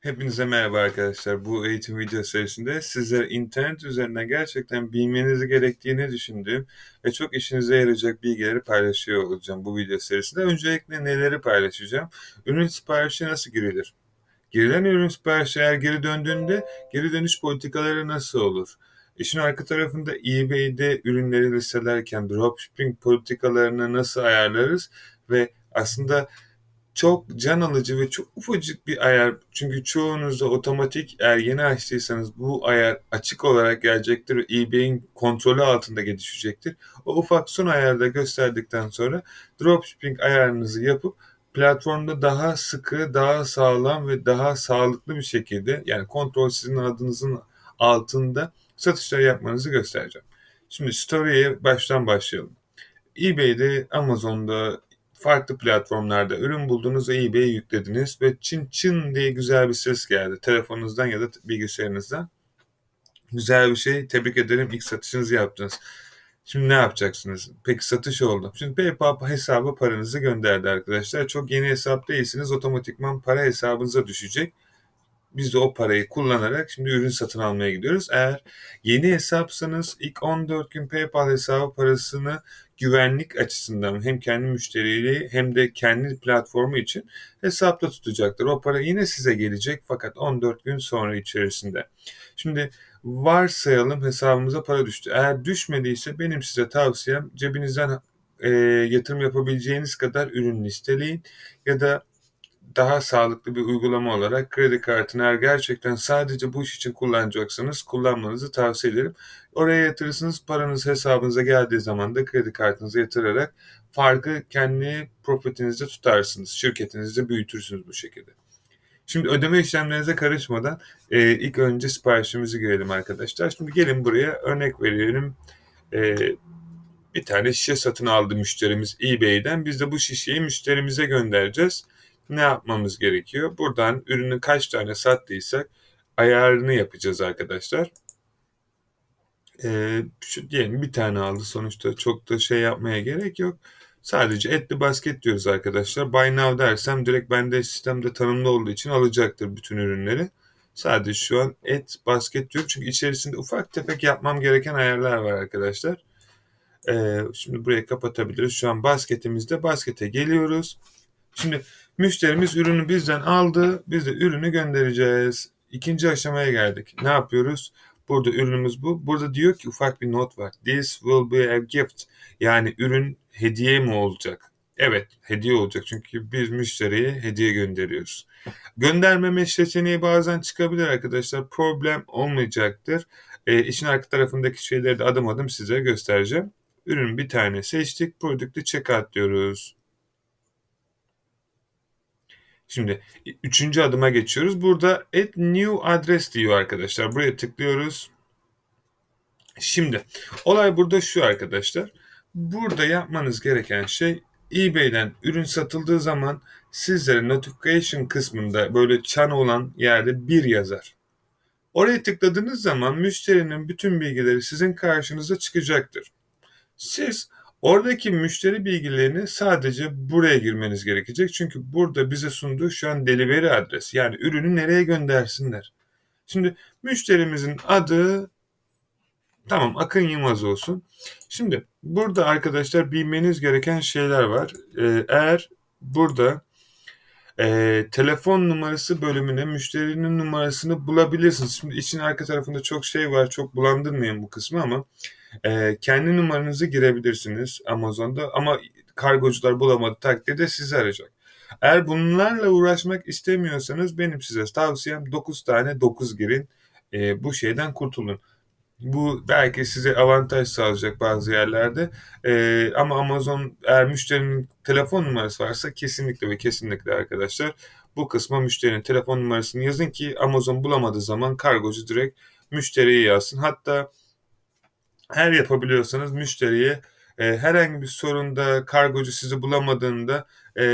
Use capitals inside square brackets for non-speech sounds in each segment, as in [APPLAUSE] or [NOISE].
Hepinize merhaba arkadaşlar. Bu eğitim video serisinde sizlere internet üzerinden gerçekten bilmeniz gerektiğini düşündüğüm ve çok işinize yarayacak bilgileri paylaşıyor olacağım bu video serisinde. Öncelikle neleri paylaşacağım? Ürün siparişi nasıl girilir? Girilen ürün siparişi eğer geri döndüğünde geri dönüş politikaları nasıl olur? İşin arka tarafında eBay'de ürünleri listelerken dropshipping politikalarını nasıl ayarlarız ve aslında çok can alıcı ve çok ufacık bir ayar. Çünkü çoğunuzda otomatik eğer yeni açtıysanız bu ayar açık olarak gelecektir ve eBay'in kontrolü altında gelişecektir. O ufak son ayarda gösterdikten sonra dropshipping ayarınızı yapıp platformda daha sıkı, daha sağlam ve daha sağlıklı bir şekilde yani kontrol sizin adınızın altında satışlar yapmanızı göstereceğim. Şimdi story'e baştan başlayalım. eBay'de, Amazon'da, farklı platformlarda ürün buldunuz eBay'e yüklediniz ve çın çın diye güzel bir ses geldi telefonunuzdan ya da bilgisayarınızdan. Güzel bir şey. Tebrik ederim. İlk satışınızı yaptınız. Şimdi ne yapacaksınız? Peki satış oldu. Şimdi PayPal hesabı paranızı gönderdi arkadaşlar. Çok yeni hesap değilsiniz. Otomatikman para hesabınıza düşecek. Biz de o parayı kullanarak şimdi ürün satın almaya gidiyoruz. Eğer yeni hesapsanız ilk 14 gün PayPal hesabı parasını güvenlik açısından hem kendi müşterileri hem de kendi platformu için hesapta tutacaktır. O para yine size gelecek fakat 14 gün sonra içerisinde. Şimdi varsayalım hesabımıza para düştü. Eğer düşmediyse benim size tavsiyem cebinizden e, yatırım yapabileceğiniz kadar ürün listeleyin ya da daha sağlıklı bir uygulama olarak kredi kartını eğer gerçekten sadece bu iş için kullanacaksanız kullanmanızı tavsiye ederim. Oraya yatırırsınız paranız hesabınıza geldiği zaman da kredi kartınıza yatırarak farkı kendi profitinizde tutarsınız. Şirketinizde büyütürsünüz bu şekilde. Şimdi ödeme işlemlerinize karışmadan e, ilk önce siparişimizi girelim arkadaşlar. Şimdi gelin buraya örnek verelim. E, bir tane şişe satın aldı müşterimiz eBay'den. Biz de bu şişeyi müşterimize göndereceğiz ne yapmamız gerekiyor? Buradan ürünü kaç tane sattıysak ayarını yapacağız arkadaşlar. Ee, şu diyelim bir tane aldı sonuçta çok da şey yapmaya gerek yok. Sadece etli basket diyoruz arkadaşlar. Buy now dersem direkt bende sistemde tanımlı olduğu için alacaktır bütün ürünleri. Sadece şu an et basket diyor. Çünkü içerisinde ufak tefek yapmam gereken ayarlar var arkadaşlar. Ee, şimdi burayı kapatabiliriz. Şu an basketimizde baskete geliyoruz. Şimdi Müşterimiz ürünü bizden aldı. Biz de ürünü göndereceğiz. İkinci aşamaya geldik. Ne yapıyoruz? Burada ürünümüz bu. Burada diyor ki ufak bir not var. This will be a gift. Yani ürün hediye mi olacak? Evet hediye olacak çünkü biz müşteriye hediye gönderiyoruz. Göndermeme seçeneği bazen çıkabilir arkadaşlar. Problem olmayacaktır. E, işin arka tarafındaki şeyleri de adım adım size göstereceğim. Ürün bir tane seçtik. Product'ı checkout diyoruz. Şimdi üçüncü adıma geçiyoruz. Burada add new address diyor arkadaşlar. Buraya tıklıyoruz. Şimdi olay burada şu arkadaşlar. Burada yapmanız gereken şey eBay'den ürün satıldığı zaman sizlere notification kısmında böyle çan olan yerde bir yazar. Oraya tıkladığınız zaman müşterinin bütün bilgileri sizin karşınıza çıkacaktır. Siz Oradaki müşteri bilgilerini sadece buraya girmeniz gerekecek. Çünkü burada bize sunduğu şu an delivery adres. Yani ürünü nereye göndersinler. Şimdi müşterimizin adı tamam Akın Yılmaz olsun. Şimdi burada arkadaşlar bilmeniz gereken şeyler var. Ee, eğer burada e, telefon numarası bölümüne müşterinin numarasını bulabilirsiniz. Şimdi için arka tarafında çok şey var. Çok bulandırmayın bu kısmı ama e, kendi numaranızı girebilirsiniz Amazon'da ama kargocular bulamadı takdirde sizi arayacak. Eğer bunlarla uğraşmak istemiyorsanız benim size tavsiyem 9 tane 9 girin. E, bu şeyden kurtulun. Bu belki size avantaj sağlayacak bazı yerlerde. E, ama Amazon eğer müşterinin telefon numarası varsa kesinlikle ve kesinlikle arkadaşlar bu kısma müşterinin telefon numarasını yazın ki Amazon bulamadığı zaman kargocu direkt müşteriye yazsın. Hatta her yapabiliyorsanız müşteriye e, herhangi bir sorunda kargocu sizi bulamadığında e,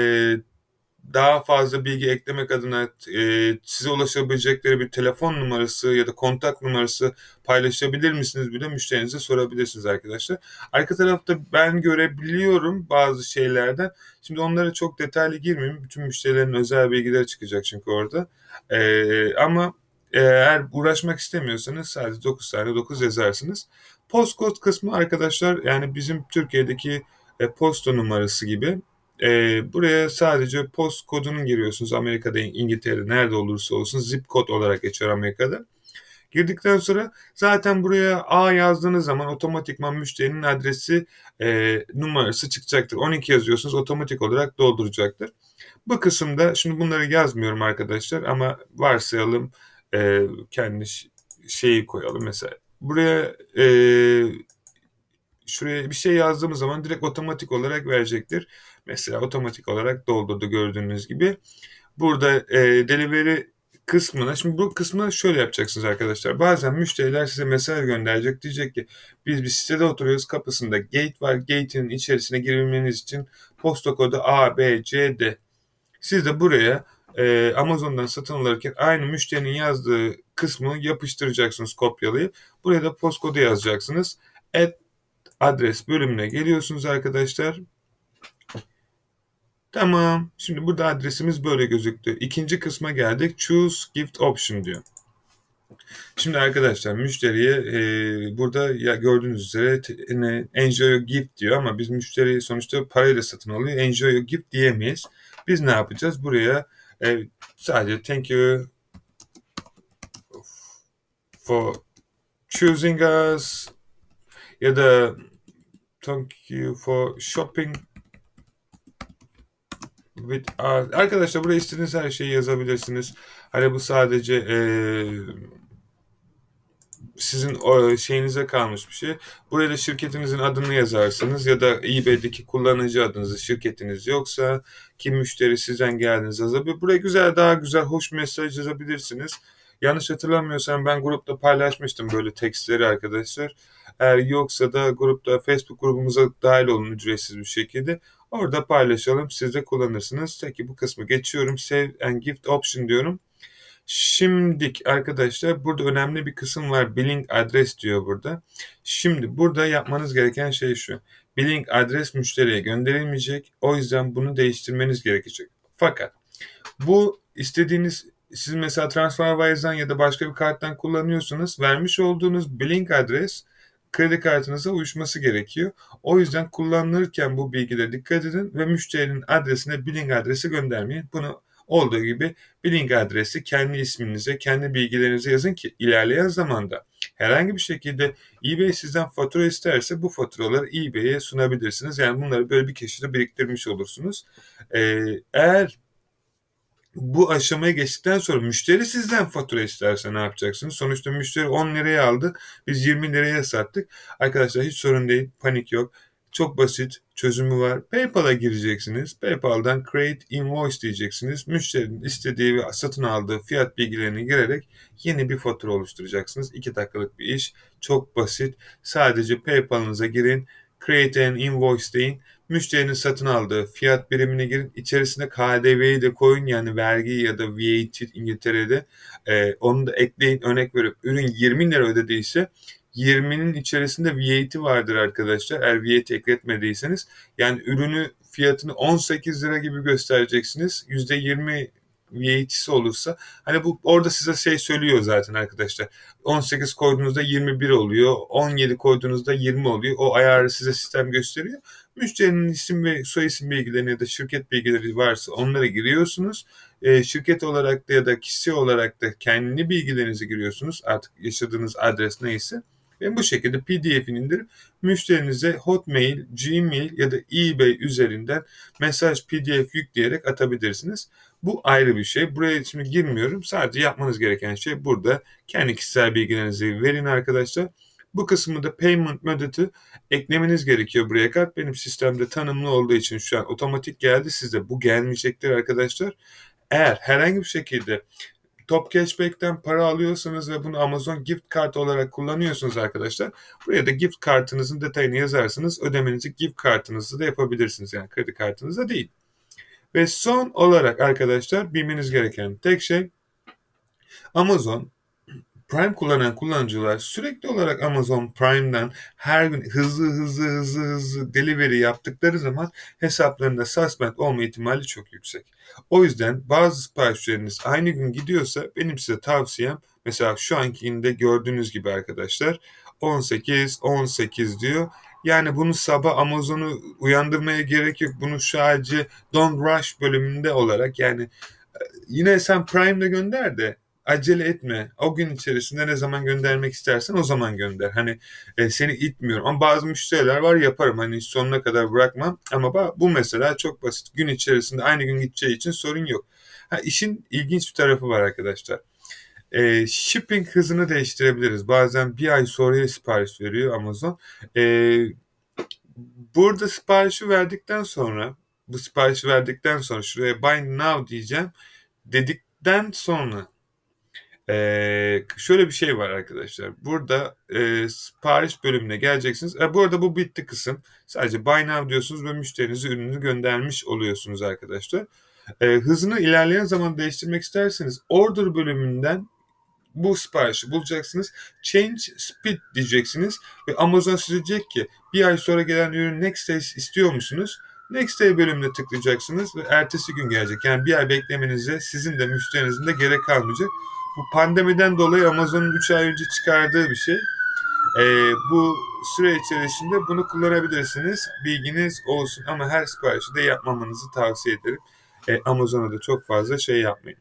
daha fazla bilgi eklemek adına e, size ulaşabilecekleri bir telefon numarası ya da kontak numarası paylaşabilir misiniz bile müşterinize sorabilirsiniz arkadaşlar. Arka tarafta ben görebiliyorum bazı şeylerden. Şimdi onlara çok detaylı girmeyeyim. Bütün müşterilerin özel bilgileri çıkacak çünkü orada. E, ama eğer uğraşmak istemiyorsanız sadece 9 tane 9 yazarsınız. Postcode kısmı arkadaşlar yani bizim Türkiye'deki e, posta numarası gibi. E, buraya sadece post kodunu giriyorsunuz. Amerika'da, İngiltere'de nerede olursa olsun zip kod olarak geçer Amerika'da. Girdikten sonra zaten buraya A yazdığınız zaman otomatikman müşterinin adresi e, numarası çıkacaktır. 12 yazıyorsunuz otomatik olarak dolduracaktır. Bu kısımda şimdi bunları yazmıyorum arkadaşlar ama varsayalım e, kendi şeyi koyalım mesela. Buraya e, şuraya bir şey yazdığımız zaman direkt otomatik olarak verecektir. Mesela otomatik olarak doldurdu gördüğünüz gibi. Burada e, delivery kısmına şimdi bu kısmı şöyle yapacaksınız arkadaşlar. Bazen müşteriler size mesaj gönderecek. Diyecek ki biz bir sitede oturuyoruz kapısında gate var. Gate'in içerisine girilmeniz için posta kodu A, B, C, D. Siz de buraya e, Amazon'dan satın alırken aynı müşterinin yazdığı kısmı yapıştıracaksınız kopyalayıp. Buraya da post kodu yazacaksınız. Et adres bölümüne geliyorsunuz arkadaşlar. Tamam. Şimdi burada adresimiz böyle gözüktü. İkinci kısma geldik. Choose Gift Option diyor. Şimdi arkadaşlar müşteriye e, burada ya gördüğünüz üzere ne, enjoy your gift diyor ama biz müşteriyi sonuçta parayla satın alıyor. Enjoy your gift diyemeyiz. Biz ne yapacağız? Buraya e, sadece thank you for choosing us ya da thank you for shopping with us. Arkadaşlar buraya istediğiniz her şeyi yazabilirsiniz. Hani bu sadece e, sizin şeyinize kalmış bir şey. Buraya da şirketinizin adını yazarsınız ya da eBay'deki kullanıcı adınızı şirketiniz yoksa kim müşteri sizden geldiğiniz yazabilir. Buraya güzel daha güzel hoş mesaj yazabilirsiniz. Yanlış hatırlamıyorsam ben grupta paylaşmıştım böyle tekstleri arkadaşlar. Eğer yoksa da grupta Facebook grubumuza dahil olun ücretsiz bir şekilde. Orada paylaşalım. Siz de kullanırsınız. Peki bu kısmı geçiyorum. Save and Gift Option diyorum. Şimdik arkadaşlar burada önemli bir kısım var. Billing adres diyor burada. Şimdi burada yapmanız gereken şey şu. Billing adres müşteriye gönderilmeyecek. O yüzden bunu değiştirmeniz gerekecek. Fakat bu istediğiniz siz mesela TransferWise'dan ya da başka bir karttan kullanıyorsanız vermiş olduğunuz billing adres kredi kartınıza uyuşması gerekiyor. O yüzden kullanılırken bu bilgilere dikkat edin ve müşterinin adresine billing adresi göndermeyin. Bunu olduğu gibi billing adresi kendi isminize, kendi bilgilerinize yazın ki ilerleyen zamanda herhangi bir şekilde eBay sizden fatura isterse bu faturaları eBay'e sunabilirsiniz. Yani bunları böyle bir köşede biriktirmiş olursunuz. Ee, eğer bu aşamaya geçtikten sonra müşteri sizden fatura isterse ne yapacaksınız? Sonuçta müşteri 10 liraya aldı. Biz 20 liraya sattık. Arkadaşlar hiç sorun değil. Panik yok. Çok basit çözümü var. PayPal'a gireceksiniz. PayPal'dan Create Invoice diyeceksiniz. Müşterinin istediği ve satın aldığı fiyat bilgilerini girerek yeni bir fatura oluşturacaksınız. 2 dakikalık bir iş. Çok basit. Sadece PayPal'ınıza girin. Create an Invoice deyin müşterinin satın aldığı fiyat birimine girin. İçerisine KDV'yi de koyun yani vergi ya da VAT İngiltere'de e, onu da ekleyin. Örnek verip ürün 20 lira ödediyse 20'nin içerisinde VAT vardır arkadaşlar. Eğer VAT ekletmediyseniz yani ürünü fiyatını 18 lira gibi göstereceksiniz. %20 VAT'si olursa hani bu orada size şey söylüyor zaten arkadaşlar. 18 koyduğunuzda 21 oluyor. 17 koyduğunuzda 20 oluyor. O ayarı size sistem gösteriyor. Müşterinin isim ve soy isim bilgilerini ya da şirket bilgileri varsa onlara giriyorsunuz. E, şirket olarak da ya da kişi olarak da kendi bilgilerinizi giriyorsunuz. Artık yaşadığınız adres neyse. Ve bu şekilde PDF'ini indirip müşterinize Hotmail, Gmail ya da eBay üzerinden mesaj PDF yükleyerek atabilirsiniz. Bu ayrı bir şey. Buraya şimdi girmiyorum. Sadece yapmanız gereken şey burada kendi kişisel bilgilerinizi verin arkadaşlar. Bu kısmı da payment method'ı eklemeniz gerekiyor buraya kadar. Benim sistemde tanımlı olduğu için şu an otomatik geldi. Sizde bu gelmeyecektir arkadaşlar. Eğer herhangi bir şekilde Top Cashback'ten para alıyorsanız ve bunu Amazon gift kart olarak kullanıyorsunuz arkadaşlar. Buraya da gift kartınızın detayını yazarsınız. Ödemenizi gift kartınızı da yapabilirsiniz. Yani kredi kartınızda değil. Ve son olarak arkadaşlar bilmeniz gereken tek şey Amazon Prime kullanan kullanıcılar sürekli olarak Amazon Prime'dan her gün hızlı hızlı hızlı hızlı delivery yaptıkları zaman hesaplarında suspend olma ihtimali çok yüksek. O yüzden bazı siparişleriniz aynı gün gidiyorsa benim size tavsiyem mesela şu ankinde gördüğünüz gibi arkadaşlar 18 18 diyor. Yani bunu sabah Amazon'u uyandırmaya gerek yok. Bunu sadece Don't Rush bölümünde olarak yani e, yine sen Prime'da gönder de acele etme. O gün içerisinde ne zaman göndermek istersen o zaman gönder. Hani e, seni itmiyorum. Ama bazı müşteriler var yaparım. Hani sonuna kadar bırakmam. Ama bu mesela çok basit. Gün içerisinde aynı gün gideceği için sorun yok. Ha, işin ilginç bir tarafı var arkadaşlar. E, shipping hızını değiştirebiliriz. Bazen bir ay sonraya sipariş veriyor Amazon. E, burada siparişi verdikten sonra bu siparişi verdikten sonra şuraya buy now diyeceğim dedikten sonra ee, şöyle bir şey var arkadaşlar. Burada e, sipariş bölümüne geleceksiniz. E, bu arada bu bitti kısım. Sadece buy now diyorsunuz ve müşterinize ürünü göndermiş oluyorsunuz arkadaşlar. E, hızını ilerleyen zaman değiştirmek isterseniz order bölümünden bu siparişi bulacaksınız. Change speed diyeceksiniz ve Amazon size diyecek ki bir ay sonra gelen ürün next day istiyor musunuz? Next Day bölümüne tıklayacaksınız ve ertesi gün gelecek. Yani bir ay beklemenize sizin de müşterinizin de gerek kalmayacak. Bu pandemiden dolayı Amazon'un 3 ay önce çıkardığı bir şey. Ee, bu süre içerisinde bunu kullanabilirsiniz. Bilginiz olsun ama her siparişi de yapmamanızı tavsiye ederim. Ee, Amazon'a da çok fazla şey yapmayın.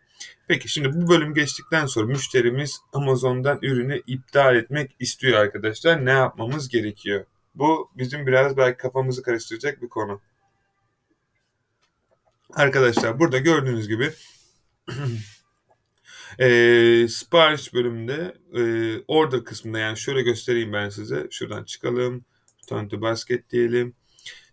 Peki şimdi bu bölüm geçtikten sonra müşterimiz Amazon'dan ürünü iptal etmek istiyor arkadaşlar. Ne yapmamız gerekiyor? Bu bizim biraz belki kafamızı karıştıracak bir konu. Arkadaşlar burada gördüğünüz gibi [CLEARS THROAT] E, sipariş bölümünde e, order kısmında yani şöyle göstereyim ben size. Şuradan çıkalım. Return to basket diyelim.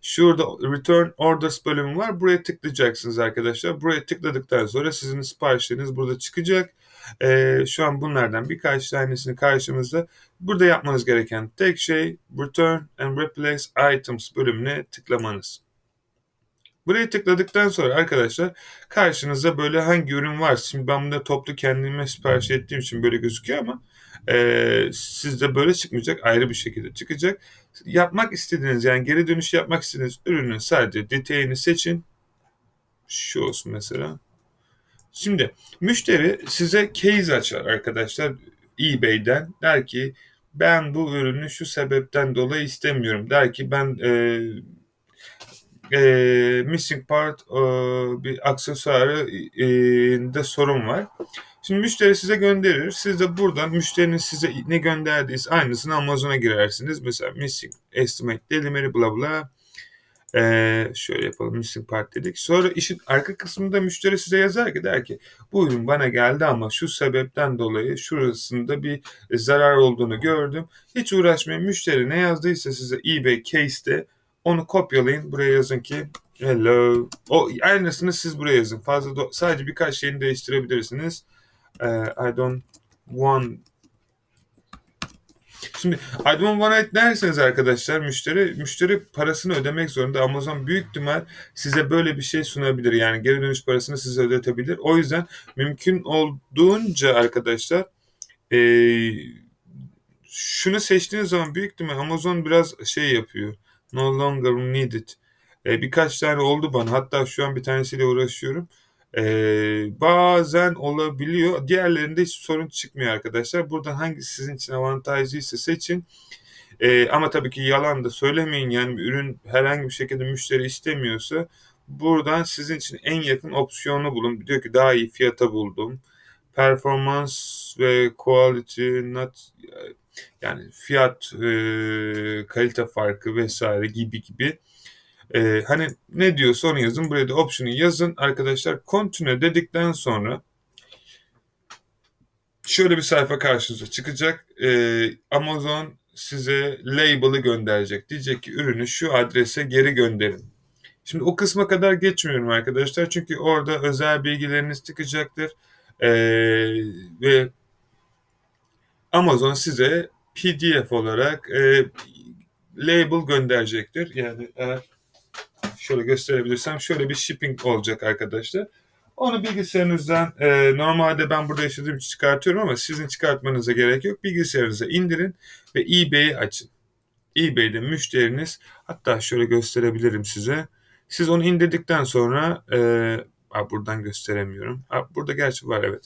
Şurada return orders bölümü var. Buraya tıklayacaksınız arkadaşlar. Buraya tıkladıktan sonra sizin siparişleriniz burada çıkacak. Ee, şu an bunlardan birkaç tanesini karşımızda. Burada yapmanız gereken tek şey return and replace items bölümüne tıklamanız. Buraya tıkladıktan sonra arkadaşlar karşınıza böyle hangi ürün var. Şimdi ben bunu toplu kendime sipariş ettiğim için böyle gözüküyor ama e, sizde böyle çıkmayacak. Ayrı bir şekilde çıkacak. Yapmak istediğiniz yani geri dönüş yapmak istediğiniz ürünün sadece detayını seçin. Şu olsun mesela. Şimdi müşteri size case açar arkadaşlar eBay'den. Der ki ben bu ürünü şu sebepten dolayı istemiyorum. Der ki ben e, e, missing part e, bir aksesuarı e, sorun var. Şimdi müşteri size gönderir. Siz de buradan müşterinin size ne gönderdiyse aynısını Amazon'a girersiniz. Mesela missing estimate delivery bla bla. Ee, şöyle yapalım missing part dedik. Sonra işin arka kısmında müşteri size yazar ki der ki bu ürün bana geldi ama şu sebepten dolayı şurasında bir zarar olduğunu gördüm. Hiç uğraşmayın. Müşteri ne yazdıysa size eBay case'te onu kopyalayın. Buraya yazın ki hello. O aynısını siz buraya yazın. Fazla do- sadece birkaç şeyini değiştirebilirsiniz. Uh, I don't want Şimdi I don't want it derseniz arkadaşlar müşteri müşteri parasını ödemek zorunda. Amazon büyük ihtimal size böyle bir şey sunabilir. Yani geri dönüş parasını size ödetebilir. O yüzden mümkün olduğunca arkadaşlar ee, şunu seçtiğiniz zaman büyük ihtimal Amazon biraz şey yapıyor No longer needed. E, birkaç tane oldu bana. Hatta şu an bir tanesiyle uğraşıyorum. E, bazen olabiliyor. Diğerlerinde hiç sorun çıkmıyor arkadaşlar. Buradan hangisi sizin için avantajlıysa seçin. E, ama tabii ki yalan da söylemeyin. Yani ürün herhangi bir şekilde müşteri istemiyorsa buradan sizin için en yakın opsiyonu bulun. Diyor ki daha iyi fiyata buldum. Performans ve quality not yani fiyat, e, kalite farkı vesaire gibi gibi. E, hani ne diyorsa onu yazın. Buraya da option'u yazın. Arkadaşlar continue dedikten sonra şöyle bir sayfa karşınıza çıkacak. E, Amazon size label'ı gönderecek. Diyecek ki ürünü şu adrese geri gönderin. Şimdi o kısma kadar geçmiyorum arkadaşlar. Çünkü orada özel bilgileriniz çıkacaktır. Ee, ve Amazon size PDF olarak e, label gönderecektir. Yani eğer şöyle gösterebilirsem şöyle bir shipping olacak arkadaşlar. Onu bilgisayarınızdan e, normalde ben burada yaşadığım için çıkartıyorum ama sizin çıkartmanıza gerek yok. Bilgisayarınıza indirin ve eBay'i açın. eBay'de müşteriniz hatta şöyle gösterebilirim size. Siz onu indirdikten sonra e, a, buradan gösteremiyorum. A, burada gerçi var evet.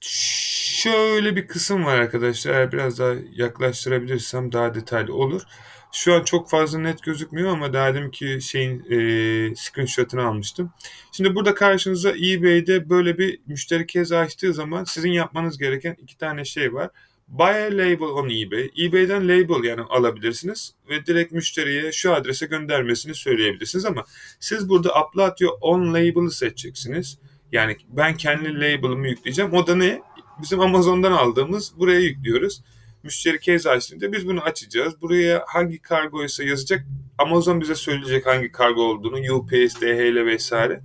Şöyle bir kısım var arkadaşlar. Eğer biraz daha yaklaştırabilirsem daha detaylı olur. Şu an çok fazla net gözükmüyor ama daha dedim ki şeyin e, screenshot'ını almıştım. Şimdi burada karşınıza eBay'de böyle bir müşteri kez açtığı zaman sizin yapmanız gereken iki tane şey var. Buy a label on eBay. eBay'den label yani alabilirsiniz ve direkt müşteriye şu adrese göndermesini söyleyebilirsiniz ama siz burada upload your own label'ı seçeceksiniz. Yani ben kendi label'ımı yükleyeceğim. O da ne? Bizim Amazon'dan aldığımız buraya yüklüyoruz. Müşteri case açtığında biz bunu açacağız. Buraya hangi kargo ise yazacak. Amazon bize söyleyecek hangi kargo olduğunu. UPS, DHL vesaire.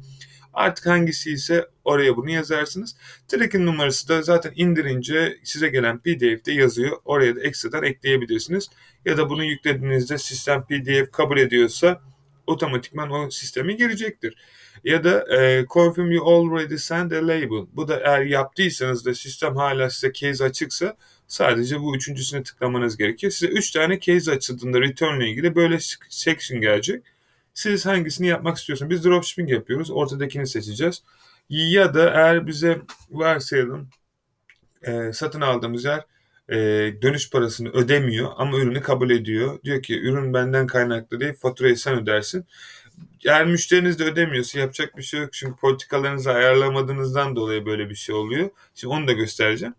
Artık hangisi ise oraya bunu yazarsınız. Tracking numarası da zaten indirince size gelen PDF'de yazıyor. Oraya da ekstradan ekleyebilirsiniz. Ya da bunu yüklediğinizde sistem PDF kabul ediyorsa otomatikman o sisteme girecektir. Ya da e, confirm you already sent a label. Bu da eğer yaptıysanız da sistem hala size case açıksa sadece bu üçüncüsüne tıklamanız gerekiyor. Size üç tane case açıldığında return ile ilgili böyle section gelecek. Siz hangisini yapmak istiyorsunuz? Biz dropshipping yapıyoruz. Ortadakini seçeceğiz. Ya da eğer bize varsayalım e, satın aldığımız yer e, dönüş parasını ödemiyor ama ürünü kabul ediyor. Diyor ki ürün benden kaynaklı değil faturayı sen ödersin. Eğer müşteriniz de ödemiyorsa yapacak bir şey yok. Çünkü politikalarınızı ayarlamadığınızdan dolayı böyle bir şey oluyor. Şimdi onu da göstereceğim.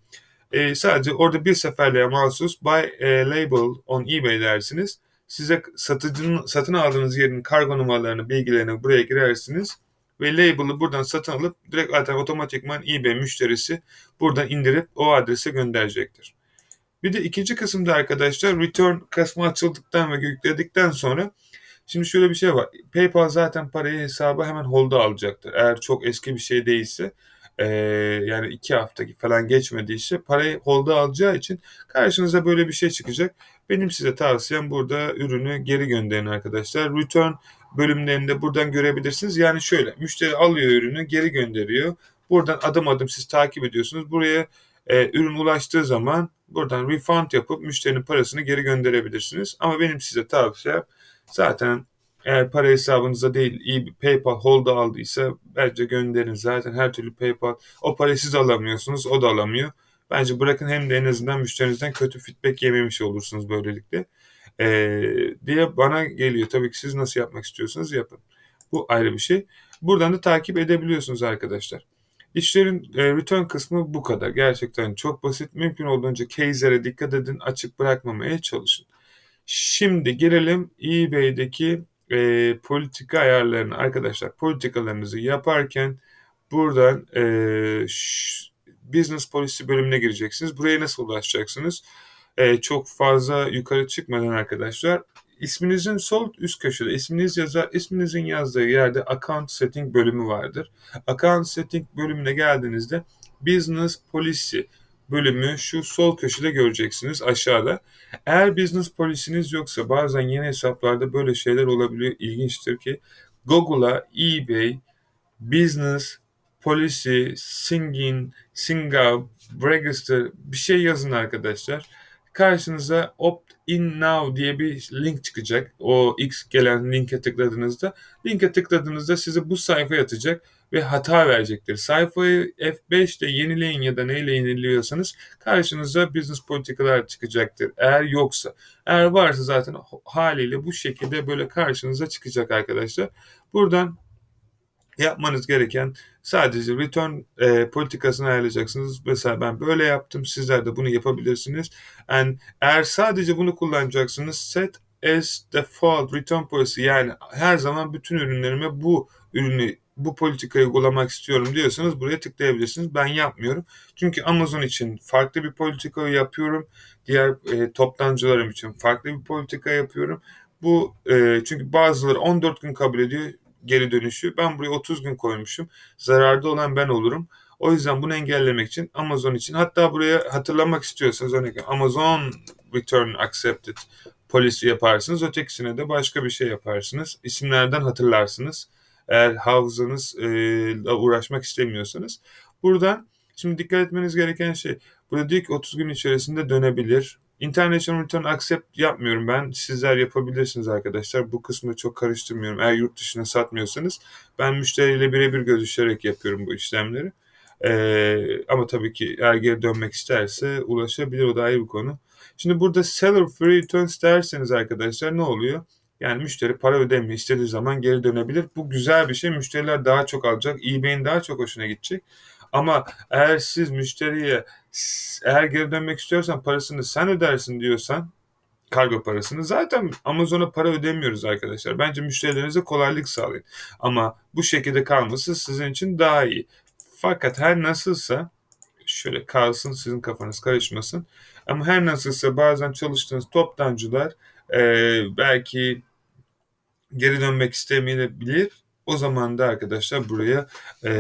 E, sadece orada bir seferliğe mahsus buy a label on eBay dersiniz. Size satıcının satın aldığınız yerin kargo numaralarını, bilgilerini buraya girersiniz ve label'ı buradan satın alıp direkt zaten otomatikman eBay müşterisi buradan indirip o adrese gönderecektir. Bir de ikinci kısımda arkadaşlar return kısmı açıldıktan ve yükledikten sonra şimdi şöyle bir şey var. PayPal zaten parayı hesaba hemen hold'a alacaktır. Eğer çok eski bir şey değilse e, yani iki hafta falan geçmediyse parayı hold'a alacağı için karşınıza böyle bir şey çıkacak. Benim size tavsiyem burada ürünü geri gönderin arkadaşlar. Return bölümlerinde buradan görebilirsiniz. Yani şöyle müşteri alıyor ürünü geri gönderiyor. Buradan adım adım siz takip ediyorsunuz. Buraya e, ürün ulaştığı zaman buradan refund yapıp müşterinin parasını geri gönderebilirsiniz. Ama benim size tavsiyem zaten eğer para hesabınıza değil iyi bir PayPal hold'a aldıysa bence gönderin. Zaten her türlü PayPal o parayı siz alamıyorsunuz o da alamıyor. Bence bırakın hem de en azından müşterinizden kötü feedback yememiş olursunuz böylelikle. Ee, diye bana geliyor. Tabii ki siz nasıl yapmak istiyorsanız yapın. Bu ayrı bir şey. Buradan da takip edebiliyorsunuz arkadaşlar. İşlerin e, return kısmı bu kadar. Gerçekten çok basit. Mümkün olduğunca case'lere dikkat edin. Açık bırakmamaya çalışın. Şimdi gelelim eBay'deki e, politika ayarlarını. Arkadaşlar politikalarınızı yaparken buradan e, business policy bölümüne gireceksiniz. Buraya nasıl ulaşacaksınız? E, çok fazla yukarı çıkmadan arkadaşlar isminizin sol üst köşede isminiz yazar, isminizin yazdığı yerde account setting bölümü vardır. Account setting bölümüne geldiğinizde business policy bölümü şu sol köşede göreceksiniz aşağıda. Eğer business polisiniz yoksa bazen yeni hesaplarda böyle şeyler olabiliyor. İlginçtir ki Google'a eBay, business, policy, singing, singav, register bir şey yazın arkadaşlar. Karşınıza opt in now diye bir link çıkacak. O X gelen linke tıkladığınızda. Linke tıkladığınızda size bu sayfa atacak ve hata verecektir. Sayfayı F5'te yenileyin ya da neyle yeniliyorsanız karşınıza business politikalar çıkacaktır. Eğer yoksa. Eğer varsa zaten haliyle bu şekilde böyle karşınıza çıkacak arkadaşlar. Buradan yapmanız gereken sadece return e, politikasını ayarlayacaksınız. Mesela ben böyle yaptım. Sizler de bunu yapabilirsiniz. And eğer sadece bunu kullanacaksınız set as default return policy yani her zaman bütün ürünlerime bu ürünü bu politikayı uygulamak istiyorum diyorsanız buraya tıklayabilirsiniz. Ben yapmıyorum. Çünkü Amazon için farklı bir politika yapıyorum. Diğer e, toptancılarım için farklı bir politika yapıyorum. Bu e, çünkü bazıları 14 gün kabul ediyor geri dönüşü. Ben buraya 30 gün koymuşum. Zararda olan ben olurum. O yüzden bunu engellemek için Amazon için hatta buraya hatırlamak istiyorsanız örneğin Amazon Return Accepted polisi yaparsınız. Ötekisine de başka bir şey yaparsınız. İsimlerden hatırlarsınız. Eğer hafızanızla uğraşmak istemiyorsanız. Burada şimdi dikkat etmeniz gereken şey burada diyor ki 30 gün içerisinde dönebilir. International Return Accept yapmıyorum ben. Sizler yapabilirsiniz arkadaşlar. Bu kısmı çok karıştırmıyorum. Eğer yurt dışına satmıyorsanız ben müşteriyle birebir görüşerek yapıyorum bu işlemleri. Ee, ama tabii ki eğer geri dönmek isterse ulaşabilir. O da ayrı bir konu. Şimdi burada seller free returns derseniz arkadaşlar ne oluyor? Yani müşteri para ödemiyor. istediği zaman geri dönebilir. Bu güzel bir şey. Müşteriler daha çok alacak. eBay'in daha çok hoşuna gidecek. Ama eğer siz müşteriye eğer geri dönmek istiyorsan parasını sen ödersin diyorsan kargo parasını zaten Amazon'a para ödemiyoruz arkadaşlar. Bence müşterilerinize kolaylık sağlayın. Ama bu şekilde kalması sizin için daha iyi. Fakat her nasılsa şöyle kalsın sizin kafanız karışmasın. Ama her nasılsa bazen çalıştığınız toptancılar e, belki geri dönmek istemeyebilir. O zaman da arkadaşlar buraya e,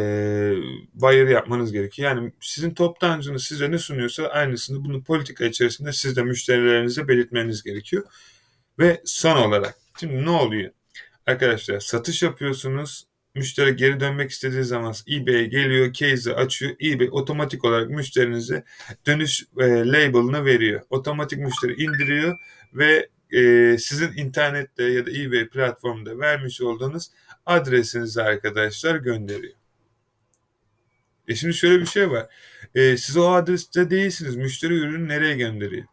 buyer yapmanız gerekiyor. Yani sizin toptancınız size ne sunuyorsa aynısını bunu politika içerisinde siz de müşterilerinize belirtmeniz gerekiyor. Ve son olarak şimdi ne oluyor? Arkadaşlar satış yapıyorsunuz müşteri geri dönmek istediği zaman eBay'e geliyor, case'i açıyor. eBay otomatik olarak müşterinize dönüş e, label'ını veriyor. Otomatik müşteri indiriyor ve e, sizin internette ya da eBay platformunda vermiş olduğunuz adresinizi arkadaşlar gönderiyor. E şimdi şöyle bir şey var. E, siz o adreste değilsiniz. Müşteri ürünü nereye gönderiyor?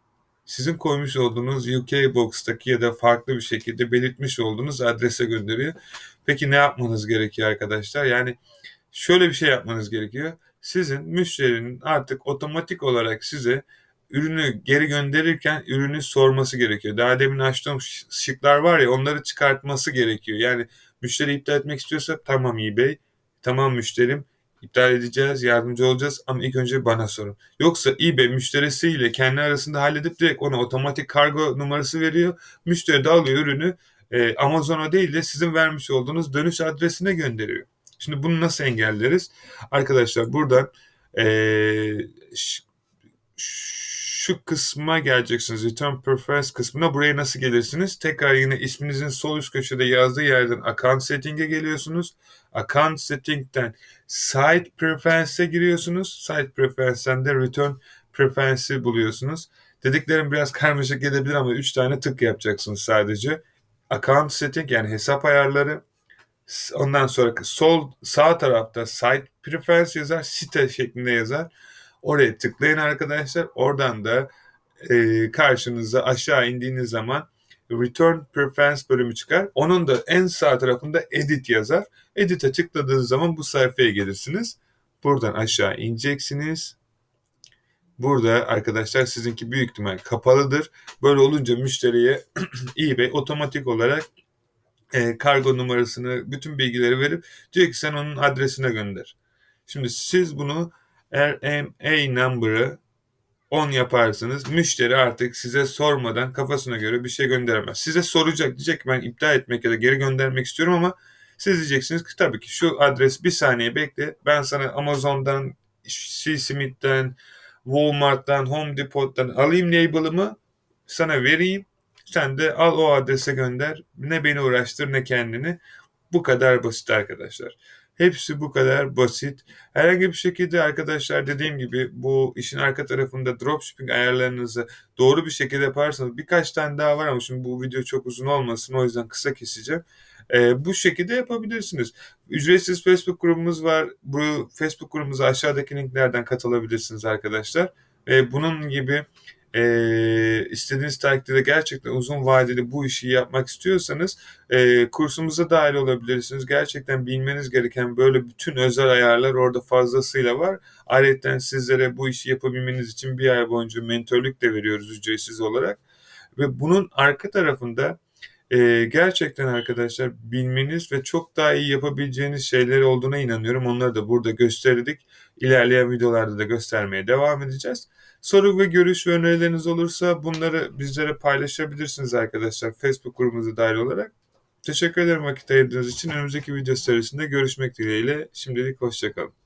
Sizin koymuş olduğunuz UK Box'taki ya da farklı bir şekilde belirtmiş olduğunuz adrese gönderiyor. Peki ne yapmanız gerekiyor arkadaşlar? Yani şöyle bir şey yapmanız gerekiyor. Sizin müşterinin artık otomatik olarak size ürünü geri gönderirken ürünü sorması gerekiyor. Daha demin açtığım şıklar var ya onları çıkartması gerekiyor. Yani müşteri iptal etmek istiyorsa tamam eBay, tamam müşterim iptal edeceğiz, yardımcı olacağız ama ilk önce bana sorun. Yoksa eBay müşterisiyle kendi arasında halledip direkt ona otomatik kargo numarası veriyor. Müşteri de alıyor ürünü e, Amazon'a değil de sizin vermiş olduğunuz dönüş adresine gönderiyor. Şimdi bunu nasıl engelleriz? Arkadaşlar buradan e, şu kısma geleceksiniz. Return Preference kısmına buraya nasıl gelirsiniz? Tekrar yine isminizin sol üst köşede yazdığı yerden Account Setting'e geliyorsunuz. Account Setting'den Site Preference'e giriyorsunuz. Site Preference'den de Return Preference'i buluyorsunuz. Dediklerim biraz [LAUGHS] karmaşık gelebilir ama 3 tane tık yapacaksınız sadece. Account Setting yani hesap ayarları. Ondan sonra sol sağ tarafta Site Preference yazar, site şeklinde yazar. Oraya tıklayın arkadaşlar. Oradan da e, karşınıza aşağı indiğiniz zaman Return Preference bölümü çıkar. Onun da en sağ tarafında Edit yazar. Edit'e tıkladığınız zaman bu sayfaya gelirsiniz. Buradan aşağı ineceksiniz. Burada arkadaşlar sizinki büyük ihtimal kapalıdır. Böyle olunca müşteriye [CLEARS THROAT] eBay otomatik olarak e, kargo numarasını, bütün bilgileri verip diyor ki sen onun adresine gönder. Şimdi siz bunu RMA number'ı 10 yaparsınız. Müşteri artık size sormadan kafasına göre bir şey gönderemez. Size soracak diyecek ben iptal etmek ya da geri göndermek istiyorum ama siz diyeceksiniz ki tabii ki şu adres bir saniye bekle. Ben sana Amazon'dan, C. Smith'ten, Walmart'tan, Home Depot'tan alayım label'ımı sana vereyim. Sen de al o adrese gönder. Ne beni uğraştır ne kendini. Bu kadar basit arkadaşlar. Hepsi bu kadar basit. Herhangi bir şekilde arkadaşlar dediğim gibi bu işin arka tarafında dropshipping ayarlarınızı doğru bir şekilde yaparsanız birkaç tane daha var ama şimdi bu video çok uzun olmasın o yüzden kısa keseceğim. Ee, bu şekilde yapabilirsiniz. Ücretsiz Facebook grubumuz var. Bu Facebook grubumuza aşağıdaki linklerden katılabilirsiniz arkadaşlar. Ee, bunun gibi e, istediğiniz takdirde gerçekten uzun vadeli bu işi yapmak istiyorsanız e, kursumuza dahil olabilirsiniz. Gerçekten bilmeniz gereken böyle bütün özel ayarlar orada fazlasıyla var. Ayrıca sizlere bu işi yapabilmeniz için bir ay boyunca mentörlük de veriyoruz ücretsiz olarak. Ve bunun arka tarafında e, gerçekten arkadaşlar bilmeniz ve çok daha iyi yapabileceğiniz şeyler olduğuna inanıyorum. Onları da burada gösterdik. İlerleyen videolarda da göstermeye devam edeceğiz. Soru ve görüş ve önerileriniz olursa bunları bizlere paylaşabilirsiniz arkadaşlar Facebook grubumuza dahil olarak. Teşekkür ederim vakit ayırdığınız için. Önümüzdeki video serisinde görüşmek dileğiyle. Şimdilik hoşçakalın.